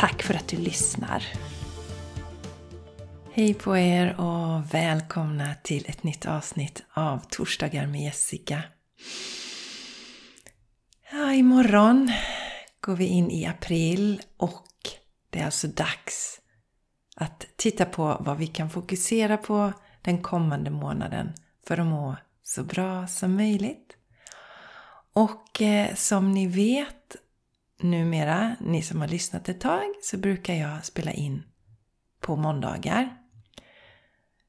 Tack för att du lyssnar! Hej på er och välkomna till ett nytt avsnitt av Torsdagar med Jessica. Ja, imorgon går vi in i april och det är alltså dags att titta på vad vi kan fokusera på den kommande månaden för att må så bra som möjligt. Och eh, som ni vet numera, ni som har lyssnat ett tag, så brukar jag spela in på måndagar.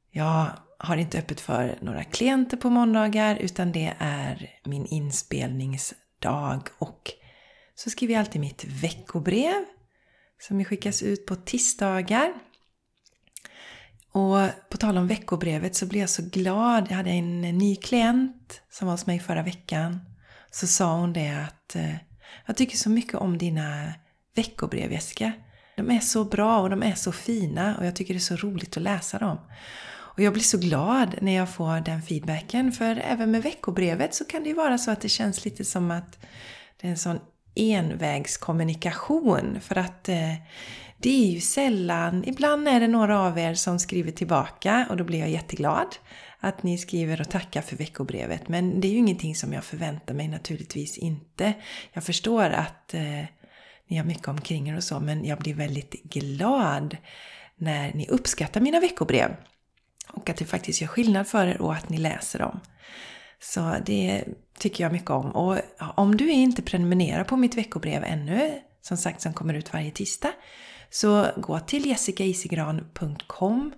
Jag har inte öppet för några klienter på måndagar utan det är min inspelningsdag och så skriver jag alltid mitt veckobrev som skickas ut på tisdagar. Och på tal om veckobrevet så blev jag så glad. Jag hade en ny klient som var hos mig förra veckan. Så sa hon det att eh, jag tycker så mycket om dina veckobrev Jessica. De är så bra och de är så fina och jag tycker det är så roligt att läsa dem. Och jag blir så glad när jag får den feedbacken för även med veckobrevet så kan det ju vara så att det känns lite som att det är en sån envägskommunikation för att eh, det är ju sällan, ibland är det några av er som skriver tillbaka och då blir jag jätteglad att ni skriver och tackar för veckobrevet. Men det är ju ingenting som jag förväntar mig naturligtvis inte. Jag förstår att eh, ni har mycket omkring er och så, men jag blir väldigt glad när ni uppskattar mina veckobrev. Och att det faktiskt gör skillnad för er och att ni läser dem. Så det tycker jag mycket om. Och om du inte prenumererar på mitt veckobrev ännu, som sagt som kommer ut varje tisdag, så gå till jessicaisigran.com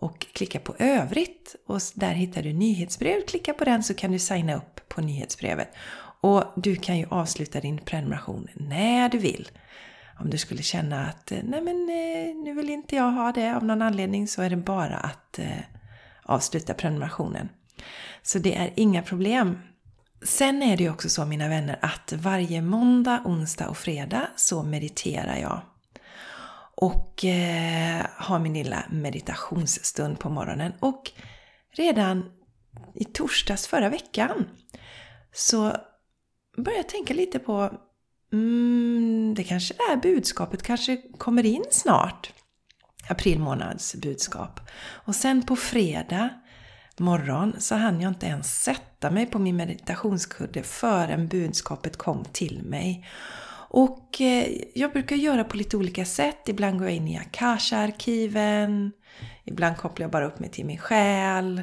och klicka på övrigt och där hittar du nyhetsbrev. Klicka på den så kan du signa upp på nyhetsbrevet. Och du kan ju avsluta din prenumeration när du vill. Om du skulle känna att eh, nej men eh, nu vill inte jag ha det av någon anledning så är det bara att eh, avsluta prenumerationen. Så det är inga problem. Sen är det ju också så mina vänner att varje måndag, onsdag och fredag så mediterar jag och eh, har min lilla meditationsstund på morgonen. Och redan i torsdags förra veckan så började jag tänka lite på mm, det kanske det här budskapet kanske kommer in snart. April månads budskap. Och sen på fredag morgon så hann jag inte ens sätta mig på min meditationskudde förrän budskapet kom till mig. Och eh, jag brukar göra på lite olika sätt. Ibland går jag in i Akasha-arkiven. Ibland kopplar jag bara upp mig till min själ.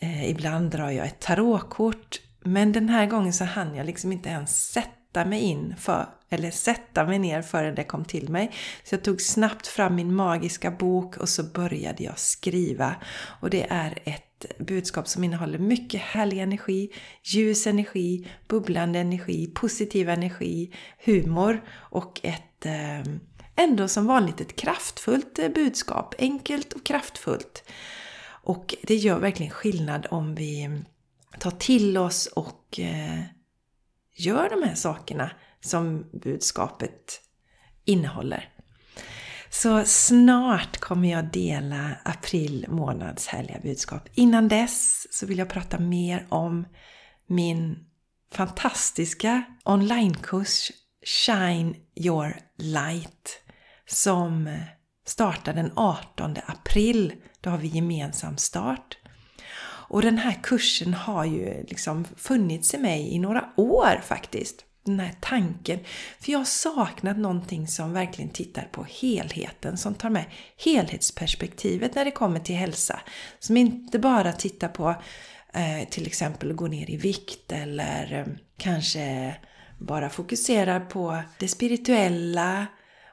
Eh, ibland drar jag ett tarotkort. Men den här gången så hann jag liksom inte ens sätta mig in för, eller sätta mig ner förrän det kom till mig. Så jag tog snabbt fram min magiska bok och så började jag skriva. Och det är ett budskap som innehåller mycket härlig energi, ljus energi, bubblande energi, positiv energi, humor och ett eh, ändå som vanligt ett kraftfullt budskap. Enkelt och kraftfullt. Och det gör verkligen skillnad om vi tar till oss och eh, gör de här sakerna som budskapet innehåller. Så snart kommer jag dela april månads härliga budskap. Innan dess så vill jag prata mer om min fantastiska onlinekurs Shine Your Light som startar den 18 april. Då har vi gemensam start. Och den här kursen har ju liksom funnits i mig i några år faktiskt den här tanken. För jag har saknat någonting som verkligen tittar på helheten, som tar med helhetsperspektivet när det kommer till hälsa. Som inte bara tittar på eh, till exempel att gå ner i vikt eller eh, kanske bara fokuserar på det spirituella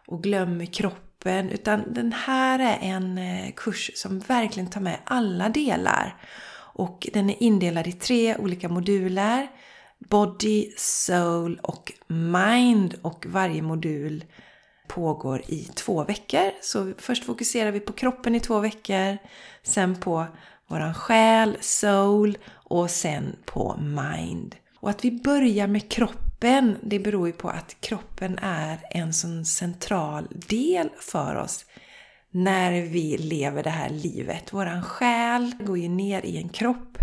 och glömmer kroppen. Utan den här är en eh, kurs som verkligen tar med alla delar. Och den är indelad i tre olika moduler body, soul och mind och varje modul pågår i två veckor. Så först fokuserar vi på kroppen i två veckor, sen på våran själ, soul och sen på mind. Och att vi börjar med kroppen, det beror ju på att kroppen är en sån central del för oss när vi lever det här livet. Våran själ går ju ner i en kropp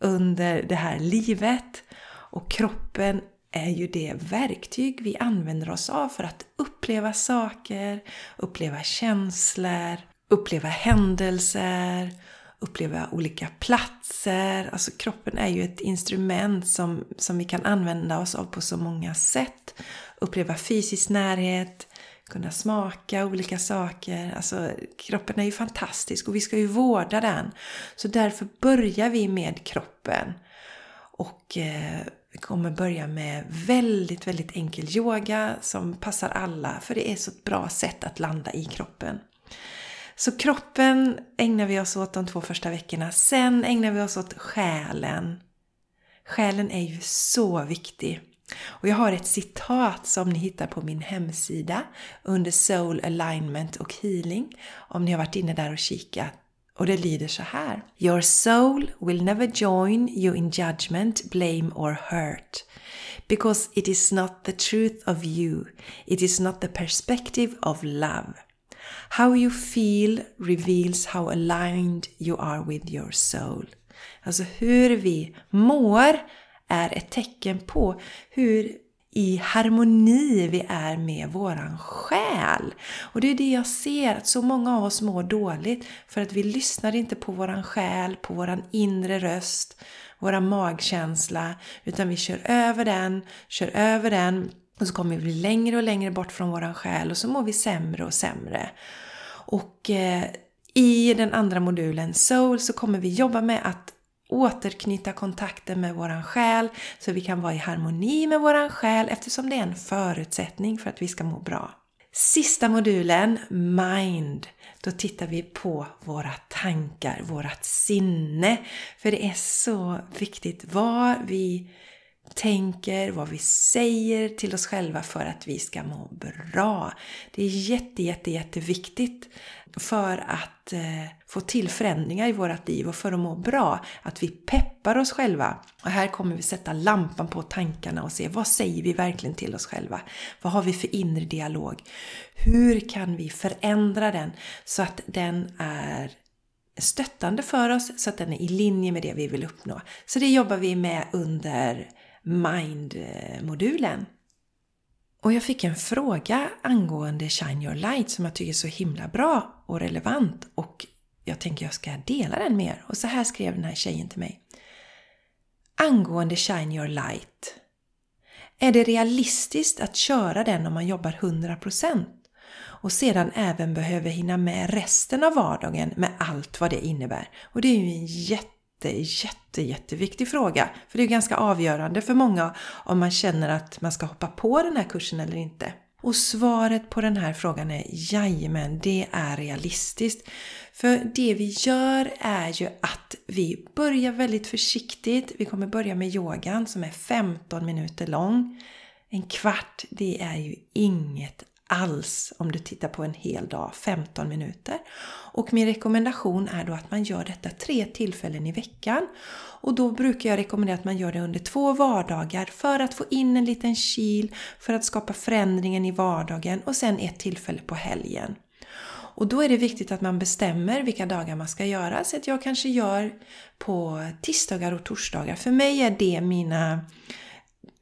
under det här livet och kroppen är ju det verktyg vi använder oss av för att uppleva saker, uppleva känslor, uppleva händelser, uppleva olika platser. Alltså kroppen är ju ett instrument som, som vi kan använda oss av på så många sätt. Uppleva fysisk närhet, kunna smaka olika saker. Alltså kroppen är ju fantastisk och vi ska ju vårda den. Så därför börjar vi med kroppen. Och eh, vi kommer börja med väldigt, väldigt enkel yoga som passar alla för det är så ett bra sätt att landa i kroppen. Så kroppen ägnar vi oss åt de två första veckorna. Sen ägnar vi oss åt själen. Själen är ju så viktig. Och jag har ett citat som ni hittar på min hemsida under Soul Alignment och Healing om ni har varit inne där och kikat. Och det lyder så här. Your soul will never join you in judgment, blame or hurt. Because it is not the truth of you. It is not the perspective of love. How you feel reveals how aligned you are with your soul. Alltså hur vi mår är ett tecken på hur i harmoni vi är med våran själ. Och det är det jag ser, att så många av oss mår dåligt för att vi lyssnar inte på våran själ, på våran inre röst, våran magkänsla, utan vi kör över den, kör över den och så kommer vi bli längre och längre bort från våran själ och så mår vi sämre och sämre. Och eh, i den andra modulen, Soul, så kommer vi jobba med att återknyta kontakten med våran själ så vi kan vara i harmoni med våran själ eftersom det är en förutsättning för att vi ska må bra. Sista modulen, Mind. Då tittar vi på våra tankar, vårat sinne. För det är så viktigt vad vi tänker, vad vi säger till oss själva för att vi ska må bra. Det är jätte, jätte, jätteviktigt för att eh, få till förändringar i vårt liv och för att må bra. Att vi peppar oss själva. Och här kommer vi sätta lampan på tankarna och se vad säger vi verkligen till oss själva? Vad har vi för inre dialog? Hur kan vi förändra den så att den är stöttande för oss så att den är i linje med det vi vill uppnå. Så det jobbar vi med under Mind-modulen. Och jag fick en fråga angående Shine Your Light som jag tycker är så himla bra och relevant och jag tänker jag ska dela den med er. Och så här skrev den här tjejen till mig. Angående Shine Your Light. Är det realistiskt att köra den om man jobbar 100% och sedan även behöver hinna med resten av vardagen med allt vad det innebär? Och det är ju en jätte jätte, jätte, jätteviktig fråga. För det är ganska avgörande för många om man känner att man ska hoppa på den här kursen eller inte. Och svaret på den här frågan är jajamän, det är realistiskt. För det vi gör är ju att vi börjar väldigt försiktigt. Vi kommer börja med yogan som är 15 minuter lång. En kvart, det är ju inget alls om du tittar på en hel dag, 15 minuter. Och min rekommendation är då att man gör detta tre tillfällen i veckan. Och då brukar jag rekommendera att man gör det under två vardagar för att få in en liten kil, för att skapa förändringen i vardagen och sen ett tillfälle på helgen. Och då är det viktigt att man bestämmer vilka dagar man ska göra. Så att jag kanske gör på tisdagar och torsdagar. För mig är det mina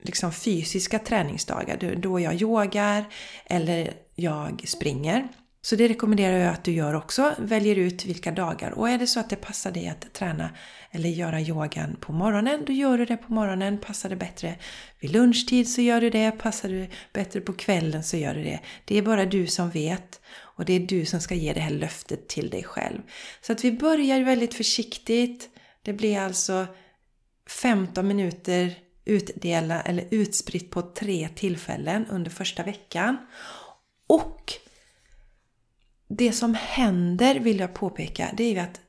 liksom fysiska träningsdagar då jag yogar eller jag springer. Så det rekommenderar jag att du gör också. Väljer ut vilka dagar. Och är det så att det passar dig att träna eller göra yogan på morgonen, då gör du det på morgonen. Passar det bättre vid lunchtid så gör du det. Passar det bättre på kvällen så gör du det. Det är bara du som vet. Och det är du som ska ge det här löftet till dig själv. Så att vi börjar väldigt försiktigt. Det blir alltså 15 minuter utdela eller utspritt på tre tillfällen under första veckan. Och det som händer, vill jag påpeka, det är ju att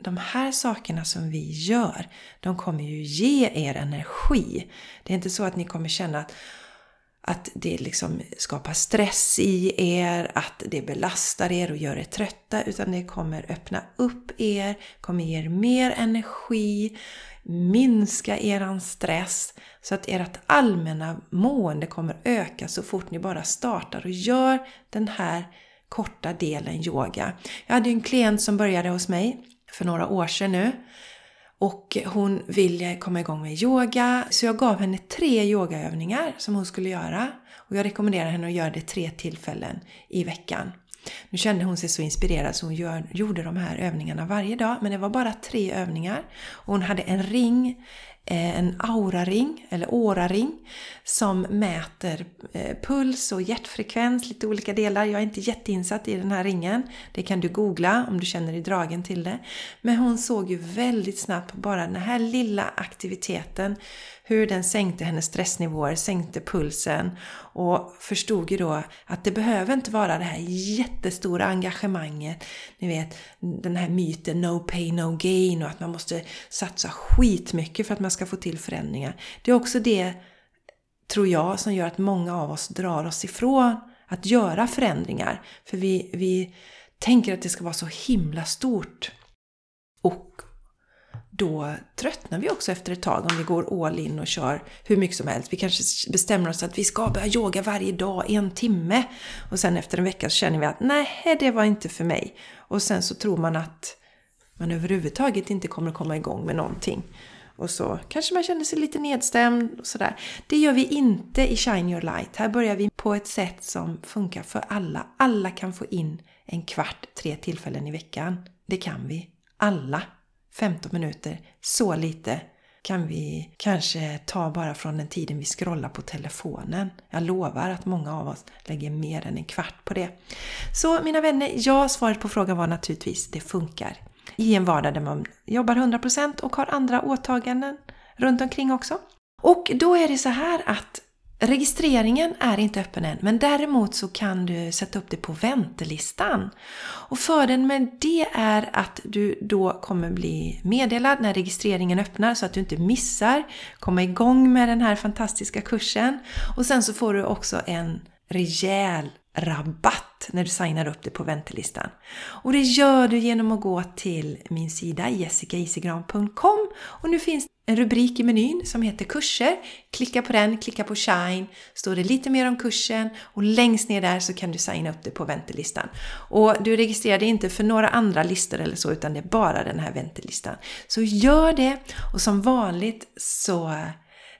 de här sakerna som vi gör, de kommer ju ge er energi. Det är inte så att ni kommer känna att att det liksom skapar stress i er, att det belastar er och gör er trötta, utan det kommer öppna upp er, kommer ge er mer energi, minska eran stress så att ert allmänna mående kommer öka så fort ni bara startar och gör den här korta delen yoga. Jag hade en klient som började hos mig för några år sedan nu och hon ville komma igång med yoga så jag gav henne tre yogaövningar som hon skulle göra och jag rekommenderar henne att göra det tre tillfällen i veckan. Nu kände hon sig så inspirerad så hon gör, gjorde de här övningarna varje dag men det var bara tre övningar. Och hon hade en ring en en auraring eller åraring som mäter eh, puls och hjärtfrekvens, lite olika delar. Jag är inte jätteinsatt i den här ringen. Det kan du googla om du känner dig dragen till det. Men hon såg ju väldigt snabbt på bara den här lilla aktiviteten hur den sänkte hennes stressnivåer, sänkte pulsen och förstod ju då att det behöver inte vara det här jättestora engagemanget. Ni vet den här myten no pay no gain och att man måste satsa skitmycket för att man ska få till förändringar. Det är också det, tror jag, som gör att många av oss drar oss ifrån att göra förändringar. För vi, vi tänker att det ska vara så himla stort. Och då tröttnar vi också efter ett tag om vi går all in och kör hur mycket som helst. Vi kanske bestämmer oss att vi ska börja yoga varje dag en timme och sen efter en vecka så känner vi att nej, det var inte för mig. Och sen så tror man att man överhuvudtaget inte kommer att komma igång med någonting. Och så kanske man känner sig lite nedstämd och sådär. Det gör vi inte i Shine Your Light. Här börjar vi på ett sätt som funkar för alla. Alla kan få in en kvart, tre tillfällen i veckan. Det kan vi. Alla. 15 minuter, så lite kan vi kanske ta bara från den tiden vi scrollar på telefonen. Jag lovar att många av oss lägger mer än en kvart på det. Så mina vänner, ja, svaret på frågan var naturligtvis det funkar. I en vardag där man jobbar 100% och har andra åtaganden runt omkring också. Och då är det så här att Registreringen är inte öppen än, men däremot så kan du sätta upp det på väntelistan. Och fördelen med det är att du då kommer bli meddelad när registreringen öppnar så att du inte missar komma igång med den här fantastiska kursen. Och sen så får du också en rejäl rabatt när du signar upp dig på väntelistan. Och det gör du genom att gå till min sida jessicaisigran.com och nu finns en rubrik i menyn som heter kurser. Klicka på den, klicka på Shine, står det lite mer om kursen och längst ner där så kan du signa upp dig på väntelistan. Och du registrerar dig inte för några andra listor eller så utan det är bara den här väntelistan. Så gör det och som vanligt så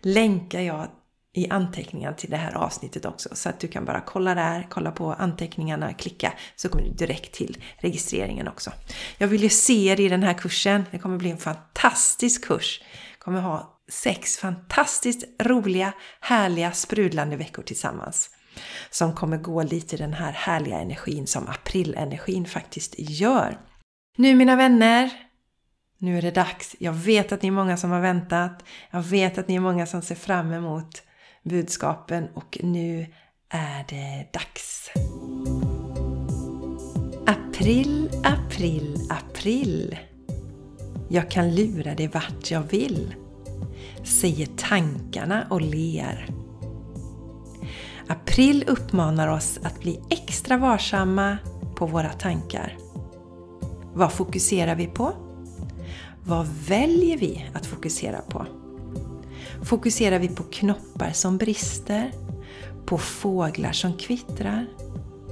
länkar jag i anteckningarna till det här avsnittet också. Så att du kan bara kolla där, kolla på anteckningarna, klicka så kommer du direkt till registreringen också. Jag vill ju se er i den här kursen. Det kommer bli en fantastisk kurs. Jag kommer ha sex fantastiskt roliga, härliga, sprudlande veckor tillsammans. Som kommer gå lite i den här härliga energin som aprilenergin faktiskt gör. Nu mina vänner, nu är det dags. Jag vet att ni är många som har väntat. Jag vet att ni är många som ser fram emot budskapen och nu är det dags. April, april, april. Jag kan lura dig vart jag vill, säger tankarna och ler. April uppmanar oss att bli extra varsamma på våra tankar. Vad fokuserar vi på? Vad väljer vi att fokusera på? Fokuserar vi på knoppar som brister, på fåglar som kvittrar,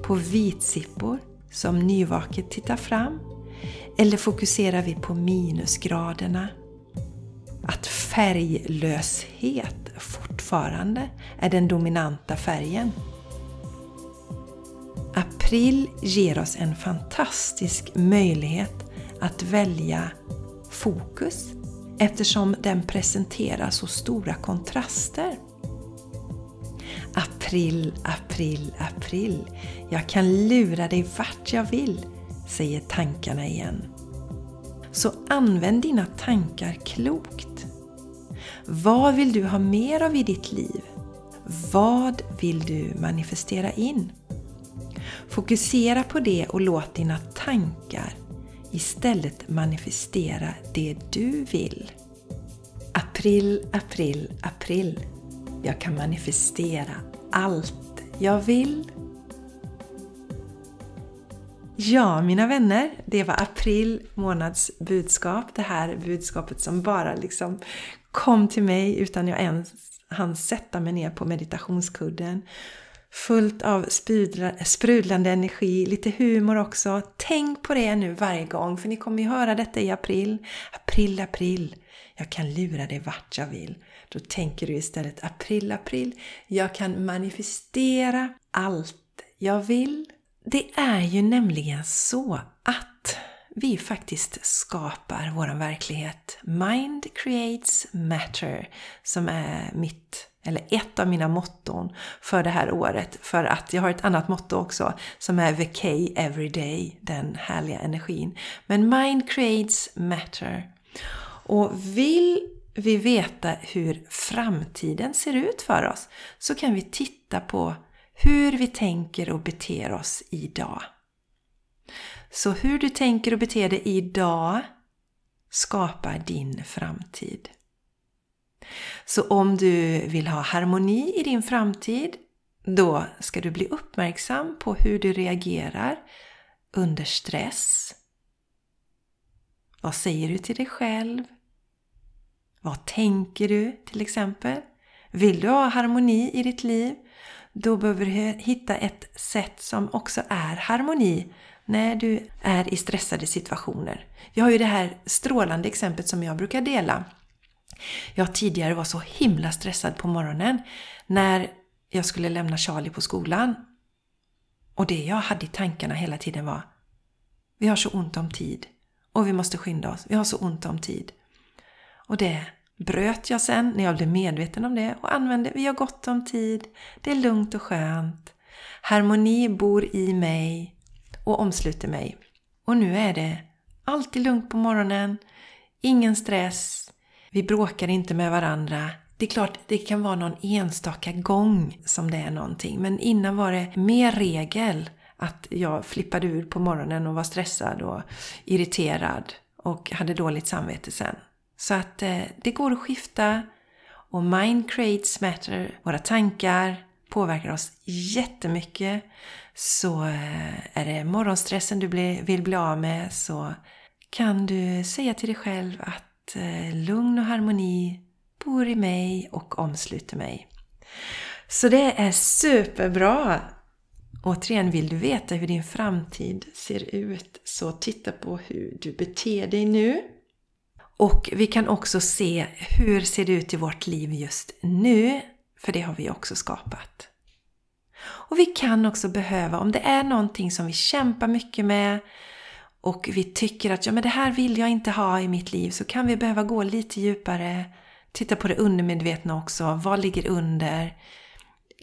på vitsippor som nyvaket tittar fram? Eller fokuserar vi på minusgraderna? Att färglöshet fortfarande är den dominanta färgen. April ger oss en fantastisk möjlighet att välja fokus eftersom den presenterar så stora kontraster. April, april, april. Jag kan lura dig vart jag vill, säger tankarna igen. Så använd dina tankar klokt. Vad vill du ha mer av i ditt liv? Vad vill du manifestera in? Fokusera på det och låt dina tankar istället manifestera det du vill. April, april, april. Jag kan manifestera allt jag vill. Ja, mina vänner, det var april månads budskap. Det här budskapet som bara liksom kom till mig utan jag ens hann sätta mig ner på meditationskudden. Fullt av sprudlande energi, lite humor också. Tänk på det nu varje gång, för ni kommer ju höra detta i april. April, april. Jag kan lura dig vart jag vill. Då tänker du istället april, april. Jag kan manifestera allt jag vill. Det är ju nämligen så att vi faktiskt skapar vår verklighet. Mind creates matter, som är mitt, eller ett av mina motton för det här året. För att jag har ett annat motto också som är Vacay every day, den härliga energin. Men mind creates matter. Och vill vi veta hur framtiden ser ut för oss så kan vi titta på hur vi tänker och beter oss idag. Så hur du tänker och beter dig idag skapar din framtid. Så om du vill ha harmoni i din framtid, då ska du bli uppmärksam på hur du reagerar under stress. Vad säger du till dig själv? Vad tänker du till exempel? Vill du ha harmoni i ditt liv? Då behöver du hitta ett sätt som också är harmoni när du är i stressade situationer. Jag har ju det här strålande exemplet som jag brukar dela. Jag tidigare var så himla stressad på morgonen när jag skulle lämna Charlie på skolan. Och det jag hade i tankarna hela tiden var Vi har så ont om tid och vi måste skynda oss. Vi har så ont om tid. Och det bröt jag sen när jag blev medveten om det och använde Vi har gott om tid. Det är lugnt och skönt. Harmoni bor i mig och omsluter mig. Och nu är det alltid lugnt på morgonen, ingen stress, vi bråkar inte med varandra. Det är klart, det kan vara någon enstaka gång som det är någonting, men innan var det mer regel att jag flippade ur på morgonen och var stressad och irriterad och hade dåligt samvete sen. Så att eh, det går att skifta och mind creates matter. Våra tankar påverkar oss jättemycket. Så eh, är det morgonstressen du vill bli av med så kan du säga till dig själv att Eh, lugn och harmoni bor i mig och omsluter mig. Så det är superbra! Återigen, vill du veta hur din framtid ser ut så titta på hur du beter dig nu. Och vi kan också se hur ser det ut i vårt liv just nu, för det har vi också skapat. Och vi kan också behöva, om det är någonting som vi kämpar mycket med och vi tycker att ja, men det här vill jag inte ha i mitt liv så kan vi behöva gå lite djupare, titta på det undermedvetna också. Vad ligger under?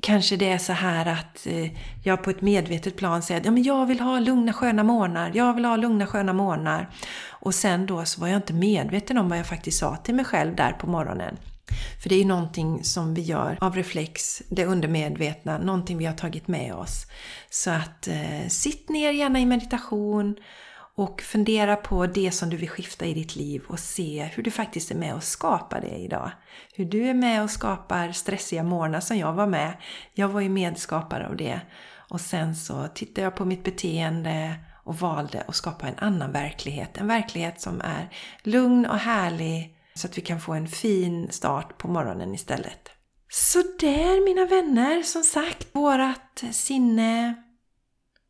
Kanske det är så här att eh, jag på ett medvetet plan säger att ja, men jag vill ha lugna sköna morgnar, jag vill ha lugna sköna morgnar. Och sen då så var jag inte medveten om vad jag faktiskt sa till mig själv där på morgonen. För det är ju någonting som vi gör av reflex, det undermedvetna, någonting vi har tagit med oss. Så att eh, sitt ner gärna i meditation och fundera på det som du vill skifta i ditt liv och se hur du faktiskt är med och skapar det idag. Hur du är med och skapar stressiga morgnar som jag var med. Jag var ju medskapare av det. Och sen så tittade jag på mitt beteende och valde att skapa en annan verklighet. En verklighet som är lugn och härlig så att vi kan få en fin start på morgonen istället. Så där mina vänner, som sagt, vårat sinne,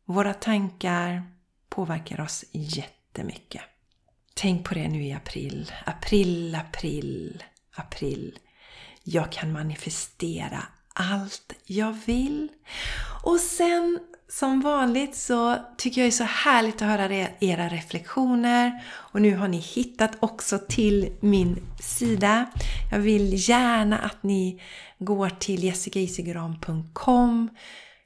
våra tankar påverkar oss jättemycket. Tänk på det nu i april. April, april, april. Jag kan manifestera allt jag vill. Och sen som vanligt så tycker jag det är så härligt att höra era reflektioner och nu har ni hittat också till min sida. Jag vill gärna att ni går till jessicaisegram.com,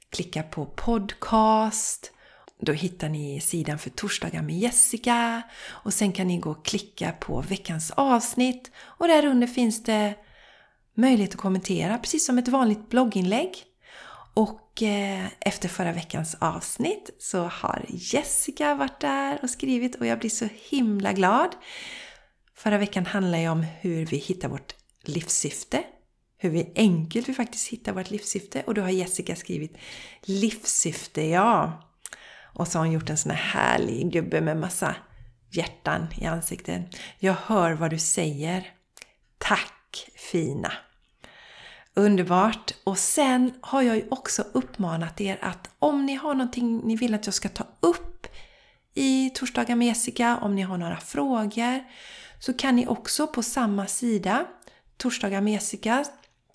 klickar på podcast, då hittar ni sidan för torsdagar med Jessica och sen kan ni gå och klicka på veckans avsnitt och där under finns det möjlighet att kommentera precis som ett vanligt blogginlägg. Och eh, efter förra veckans avsnitt så har Jessica varit där och skrivit och jag blir så himla glad. Förra veckan handlade ju om hur vi hittar vårt livssyfte, hur vi enkelt vi faktiskt hittar vårt livssyfte. Och då har Jessica skrivit livssyfte, ja. Och så har hon gjort en sån här härlig gubbe med massa hjärtan i ansiktet. Jag hör vad du säger. Tack fina! Underbart! Och sen har jag ju också uppmanat er att om ni har någonting ni vill att jag ska ta upp i Torsdagar med Jessica, om ni har några frågor, så kan ni också på samma sida, Torsdagar med Jessica,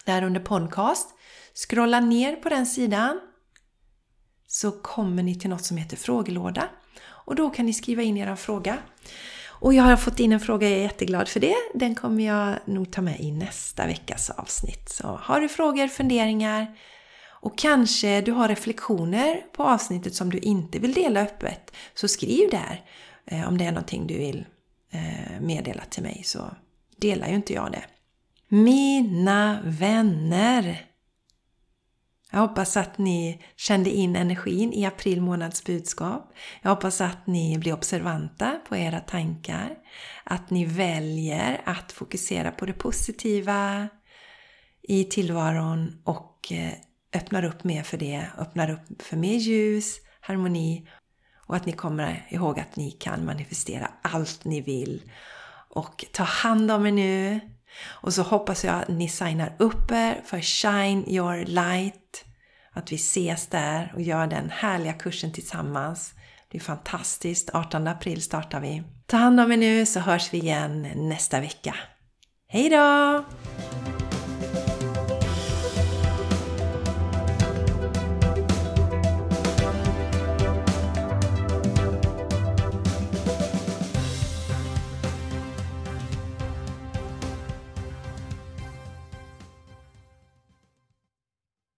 där under podcast, scrolla ner på den sidan så kommer ni till något som heter frågelåda. Och då kan ni skriva in er fråga. Och jag har fått in en fråga, jag är jätteglad för det. Den kommer jag nog ta med i nästa veckas avsnitt. Så har du frågor, funderingar och kanske du har reflektioner på avsnittet som du inte vill dela öppet, så skriv där. Eh, om det är någonting du vill eh, meddela till mig så delar ju inte jag det. Mina vänner! Jag hoppas att ni kände in energin i april månads budskap. Jag hoppas att ni blir observanta på era tankar. Att ni väljer att fokusera på det positiva i tillvaron och eh, öppnar upp mer för det. Öppnar upp för mer ljus, harmoni och att ni kommer ihåg att ni kan manifestera allt ni vill. Och ta hand om er nu. Och så hoppas jag att ni signar upp er för Shine Your Light. Att vi ses där och gör den härliga kursen tillsammans. Det är fantastiskt. 18 april startar vi. Ta hand om er nu så hörs vi igen nästa vecka. Hej då!